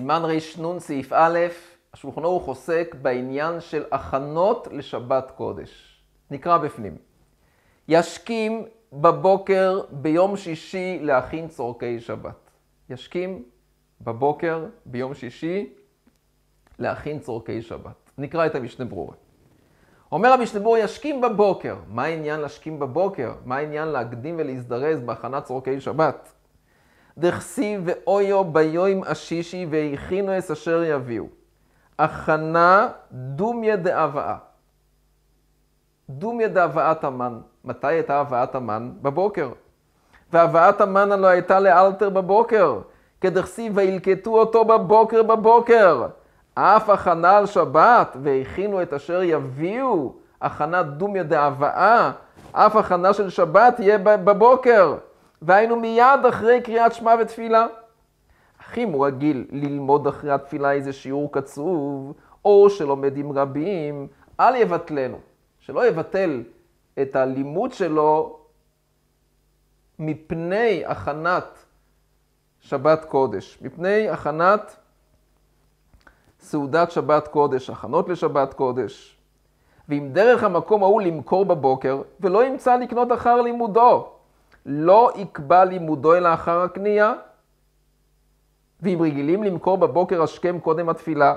סימן רנ סעיף א', השולחן ערוך עוסק בעניין של הכנות לשבת קודש. נקרא בפנים. ישכים בבוקר ביום שישי להכין צורכי שבת. ישכים בבוקר ביום שישי להכין צורכי שבת. נקרא את המשנה ברורה. אומר המשנה ברורה, ישכים בבוקר. מה העניין להשכים בבוקר? מה העניין להקדים ולהזדרז בהכנת צורכי שבת? דכסיב ואויו ביום השישי והכינו את אשר יביאו. הכנה דומיה דאבאה. דומיה דאבאת המן. מתי הייתה הבאת המן? בבוקר. והבאת המן הלא הייתה לאלתר בבוקר. כדכסיב וילקטו אותו בבוקר בבוקר. אף הכנה על שבת, והכינו את אשר יביאו, הכנה דומיה דאבאה, אף הכנה של שבת תהיה בבוקר. והיינו מיד אחרי קריאת שמע ותפילה. אך אם הוא רגיל ללמוד אחרי התפילה איזה שיעור קצוב, או שלומד עם רבים, אל יבטלנו. שלא יבטל את הלימוד שלו מפני הכנת שבת קודש, מפני הכנת סעודת שבת קודש, הכנות לשבת קודש. ואם דרך המקום ההוא למכור בבוקר, ולא ימצא לקנות אחר לימודו, לא יקבע לימודו אלא אחר הקנייה. ואם רגילים למכור בבוקר השכם קודם התפילה,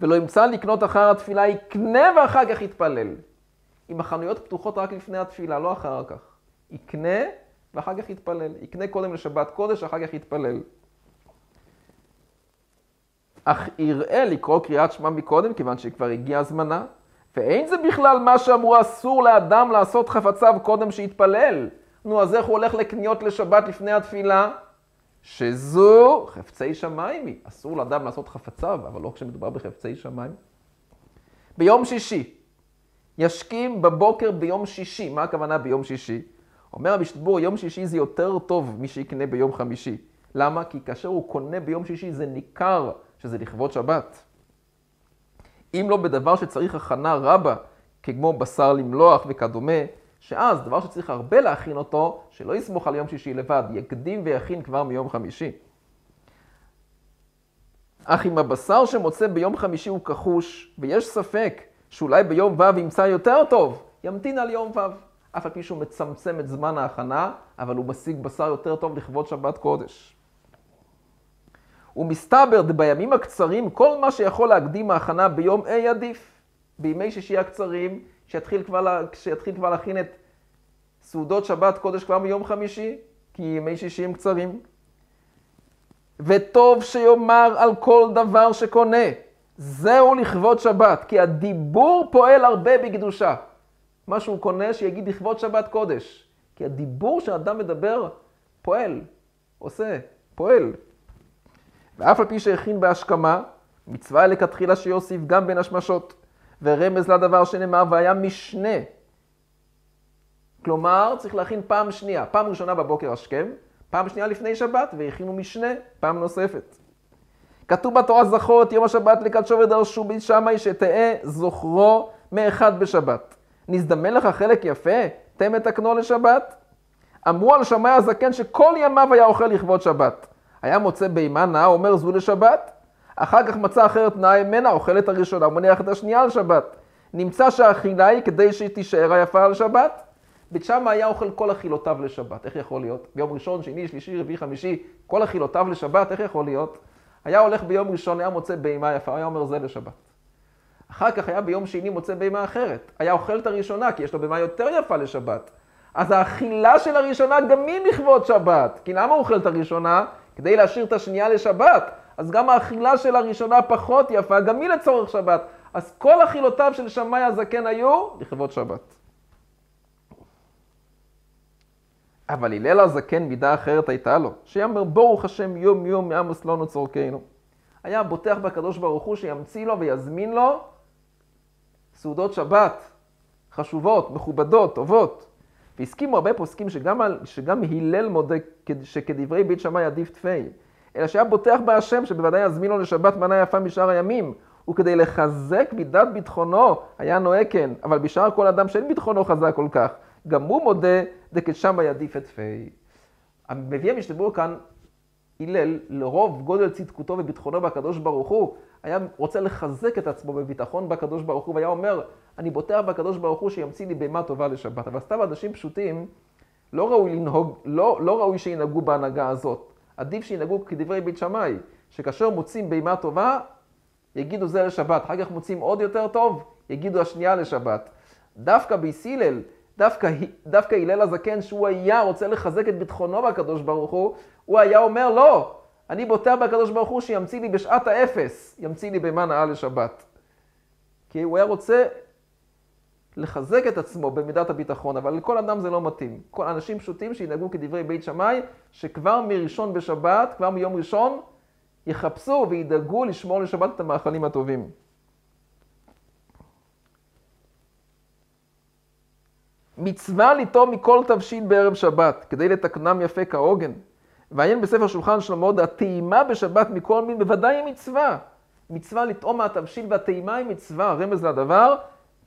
ולא ימצא לקנות אחר התפילה, יקנה ואחר כך יתפלל. אם החנויות פתוחות רק לפני התפילה, לא אחר כך. יקנה ואחר כך יתפלל. יקנה קודם לשבת קודש, אחר כך יתפלל. אך יראה לקרוא קריאת שמע מקודם, כיוון שכבר הגיע זמנה, ואין זה בכלל מה שאמרו אסור לאדם לעשות חפציו קודם שיתפלל. נו, אז איך הוא הולך לקניות לשבת לפני התפילה? שזו חפצי שמיים היא. אסור לאדם לעשות חפציו, אבל לא כשמדובר בחפצי שמיים. ביום שישי, ישכים בבוקר ביום שישי. מה הכוונה ביום שישי? אומר המשתבור, יום שישי זה יותר טוב משיקנה ביום חמישי. למה? כי כאשר הוא קונה ביום שישי זה ניכר שזה לכבוד שבת. אם לא בדבר שצריך הכנה רבה, כמו בשר למלוח וכדומה, שאז דבר שצריך הרבה להכין אותו, שלא יסמוך על יום שישי לבד, יקדים ויכין כבר מיום חמישי. אך אם הבשר שמוצא ביום חמישי הוא כחוש, ויש ספק שאולי ביום ו' ימצא יותר טוב, ימתין על יום ו'. אף על פי שהוא מצמצם את זמן ההכנה, אבל הוא משיג בשר יותר טוב לכבוד שבת קודש. ומסתבר בימים הקצרים, כל מה שיכול להקדים ההכנה ביום A עדיף. בימי שישי הקצרים, שיתחיל כבר, שיתחיל כבר להכין את סעודות שבת קודש כבר מיום חמישי, כי ימי שישי הם קצרים. וטוב שיאמר על כל דבר שקונה, זהו לכבוד שבת, כי הדיבור פועל הרבה בקדושה. מה שהוא קונה, שיגיד לכבוד שבת קודש. כי הדיבור שאדם מדבר, פועל, עושה, פועל. ואף על פי שהכין בהשכמה, מצווה לכתחילה שיוסיף גם בין השמשות. ורמז לדבר שנאמר, והיה משנה. כלומר, צריך להכין פעם שנייה, פעם ראשונה בבוקר השכם, פעם שנייה לפני שבת, והכינו משנה פעם נוספת. כתוב בתורה זכות יום השבת לקדשו ודרשו בי שמאי שתהא זוכרו מאחד בשבת. נזדמן לך חלק יפה? תן מתקנו לשבת? אמרו על שמאי הזקן שכל ימיו היה אוכל לכבוד שבת. היה מוצא בהמה נאה, אומר זו לשבת. אחר כך מצא אחרת נאה ממנה, אוכל את הראשונה ומניח את השנייה על שבת. נמצא שהאכילה היא כדי שהיא תישאר היפה על שבת. בית שמא היה אוכל כל אכילותיו לשבת. איך יכול להיות? ביום ראשון, שני, שלישי, רביעי, חמישי, כל אכילותיו לשבת, איך יכול להיות? היה הולך ביום ראשון, היה מוצא בהמה יפה, היה אומר זה לשבת. אחר כך היה ביום שני מוצא בהמה אחרת. היה אוכל את הראשונה, כי יש לו בהמה יותר יפה לשבת. אז האכילה של הראשונה גם היא לכבוד שבת. כי למה הוא אוכל את הראשונה? כדי להשאיר את השנייה לשבת. אז גם האכילה של הראשונה פחות יפה, גם היא לצורך שבת. אז כל אכילותיו של שמאי הזקן היו לכבוד שבת. אבל הלל הזקן מידה אחרת הייתה לו, שיאמר ברוך השם יום יום מעמוס לנו צורכנו. היה בוטח בקדוש ברוך הוא שימציא לו ויזמין לו סעודות שבת, חשובות, מכובדות, טובות. והסכימו הרבה פוסקים שגם, שגם הלל מודה שכדברי בית שמאי עדיף תפי, אלא שהיה בוטח בהשם שבוודאי יזמין לו לשבת מנה יפה משאר הימים, וכדי לחזק מידת ביטחונו היה נוהג כן, אבל בשאר כל אדם שאין ביטחונו חזק כל כך, גם הוא מודה דכשם ידיף את פי. מביא המשתבר כאן הלל, לרוב גודל צדקותו וביטחונו בקדוש ברוך הוא, היה רוצה לחזק את עצמו בביטחון בקדוש ברוך הוא, והיה אומר, אני בוטח בקדוש ברוך הוא שימציא לי בהמה טובה לשבת. אבל סתם אנשים פשוטים, לא ראוי לנהוג, לא, לא ראוי שינהגו בהנהגה הזאת. עדיף שינהגו כדברי בית שמאי, שכאשר מוצאים בהמה טובה, יגידו זה לשבת. אחר כך מוצאים עוד יותר טוב, יגידו השנייה לשבת. דווקא ביס הלל, דווקא, דווקא הלל הזקן, שהוא היה רוצה לחזק את ביטחונו בקדוש ברוך הוא, הוא היה אומר, לא, אני בוטח בקדוש ברוך הוא שימציא לי בשעת האפס, ימציא לי בהמה נאה לשבת. כי הוא היה רוצה לחזק את עצמו במידת הביטחון, אבל לכל אדם זה לא מתאים. כל אנשים פשוטים שינהגו כדברי בית שמאי, שכבר מראשון בשבת, כבר מיום ראשון, יחפשו וידאגו לשמור לשבת את המאכלים הטובים. מצווה לטום מכל תבשיל בערב שבת, כדי לתקנם יפה כהוגן. ועיין בספר שולחן שלמה, הטעימה בשבת מכל מין בוודאי היא מצווה. מצווה לטעום מהתבשיל והטעימה היא מצווה, רמז לדבר,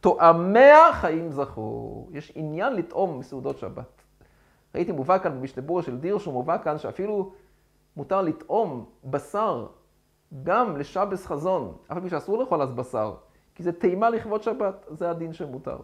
טועמיה חיים זכו. יש עניין לטעום מסעודות שבת. ראיתי מובא כאן במשנה של דיר, שהוא מובא כאן שאפילו מותר לטעום בשר גם לשבס חזון, אף על פי שאסור לאכול אז בשר, כי זה טעימה לכבוד שבת, זה הדין שמותר.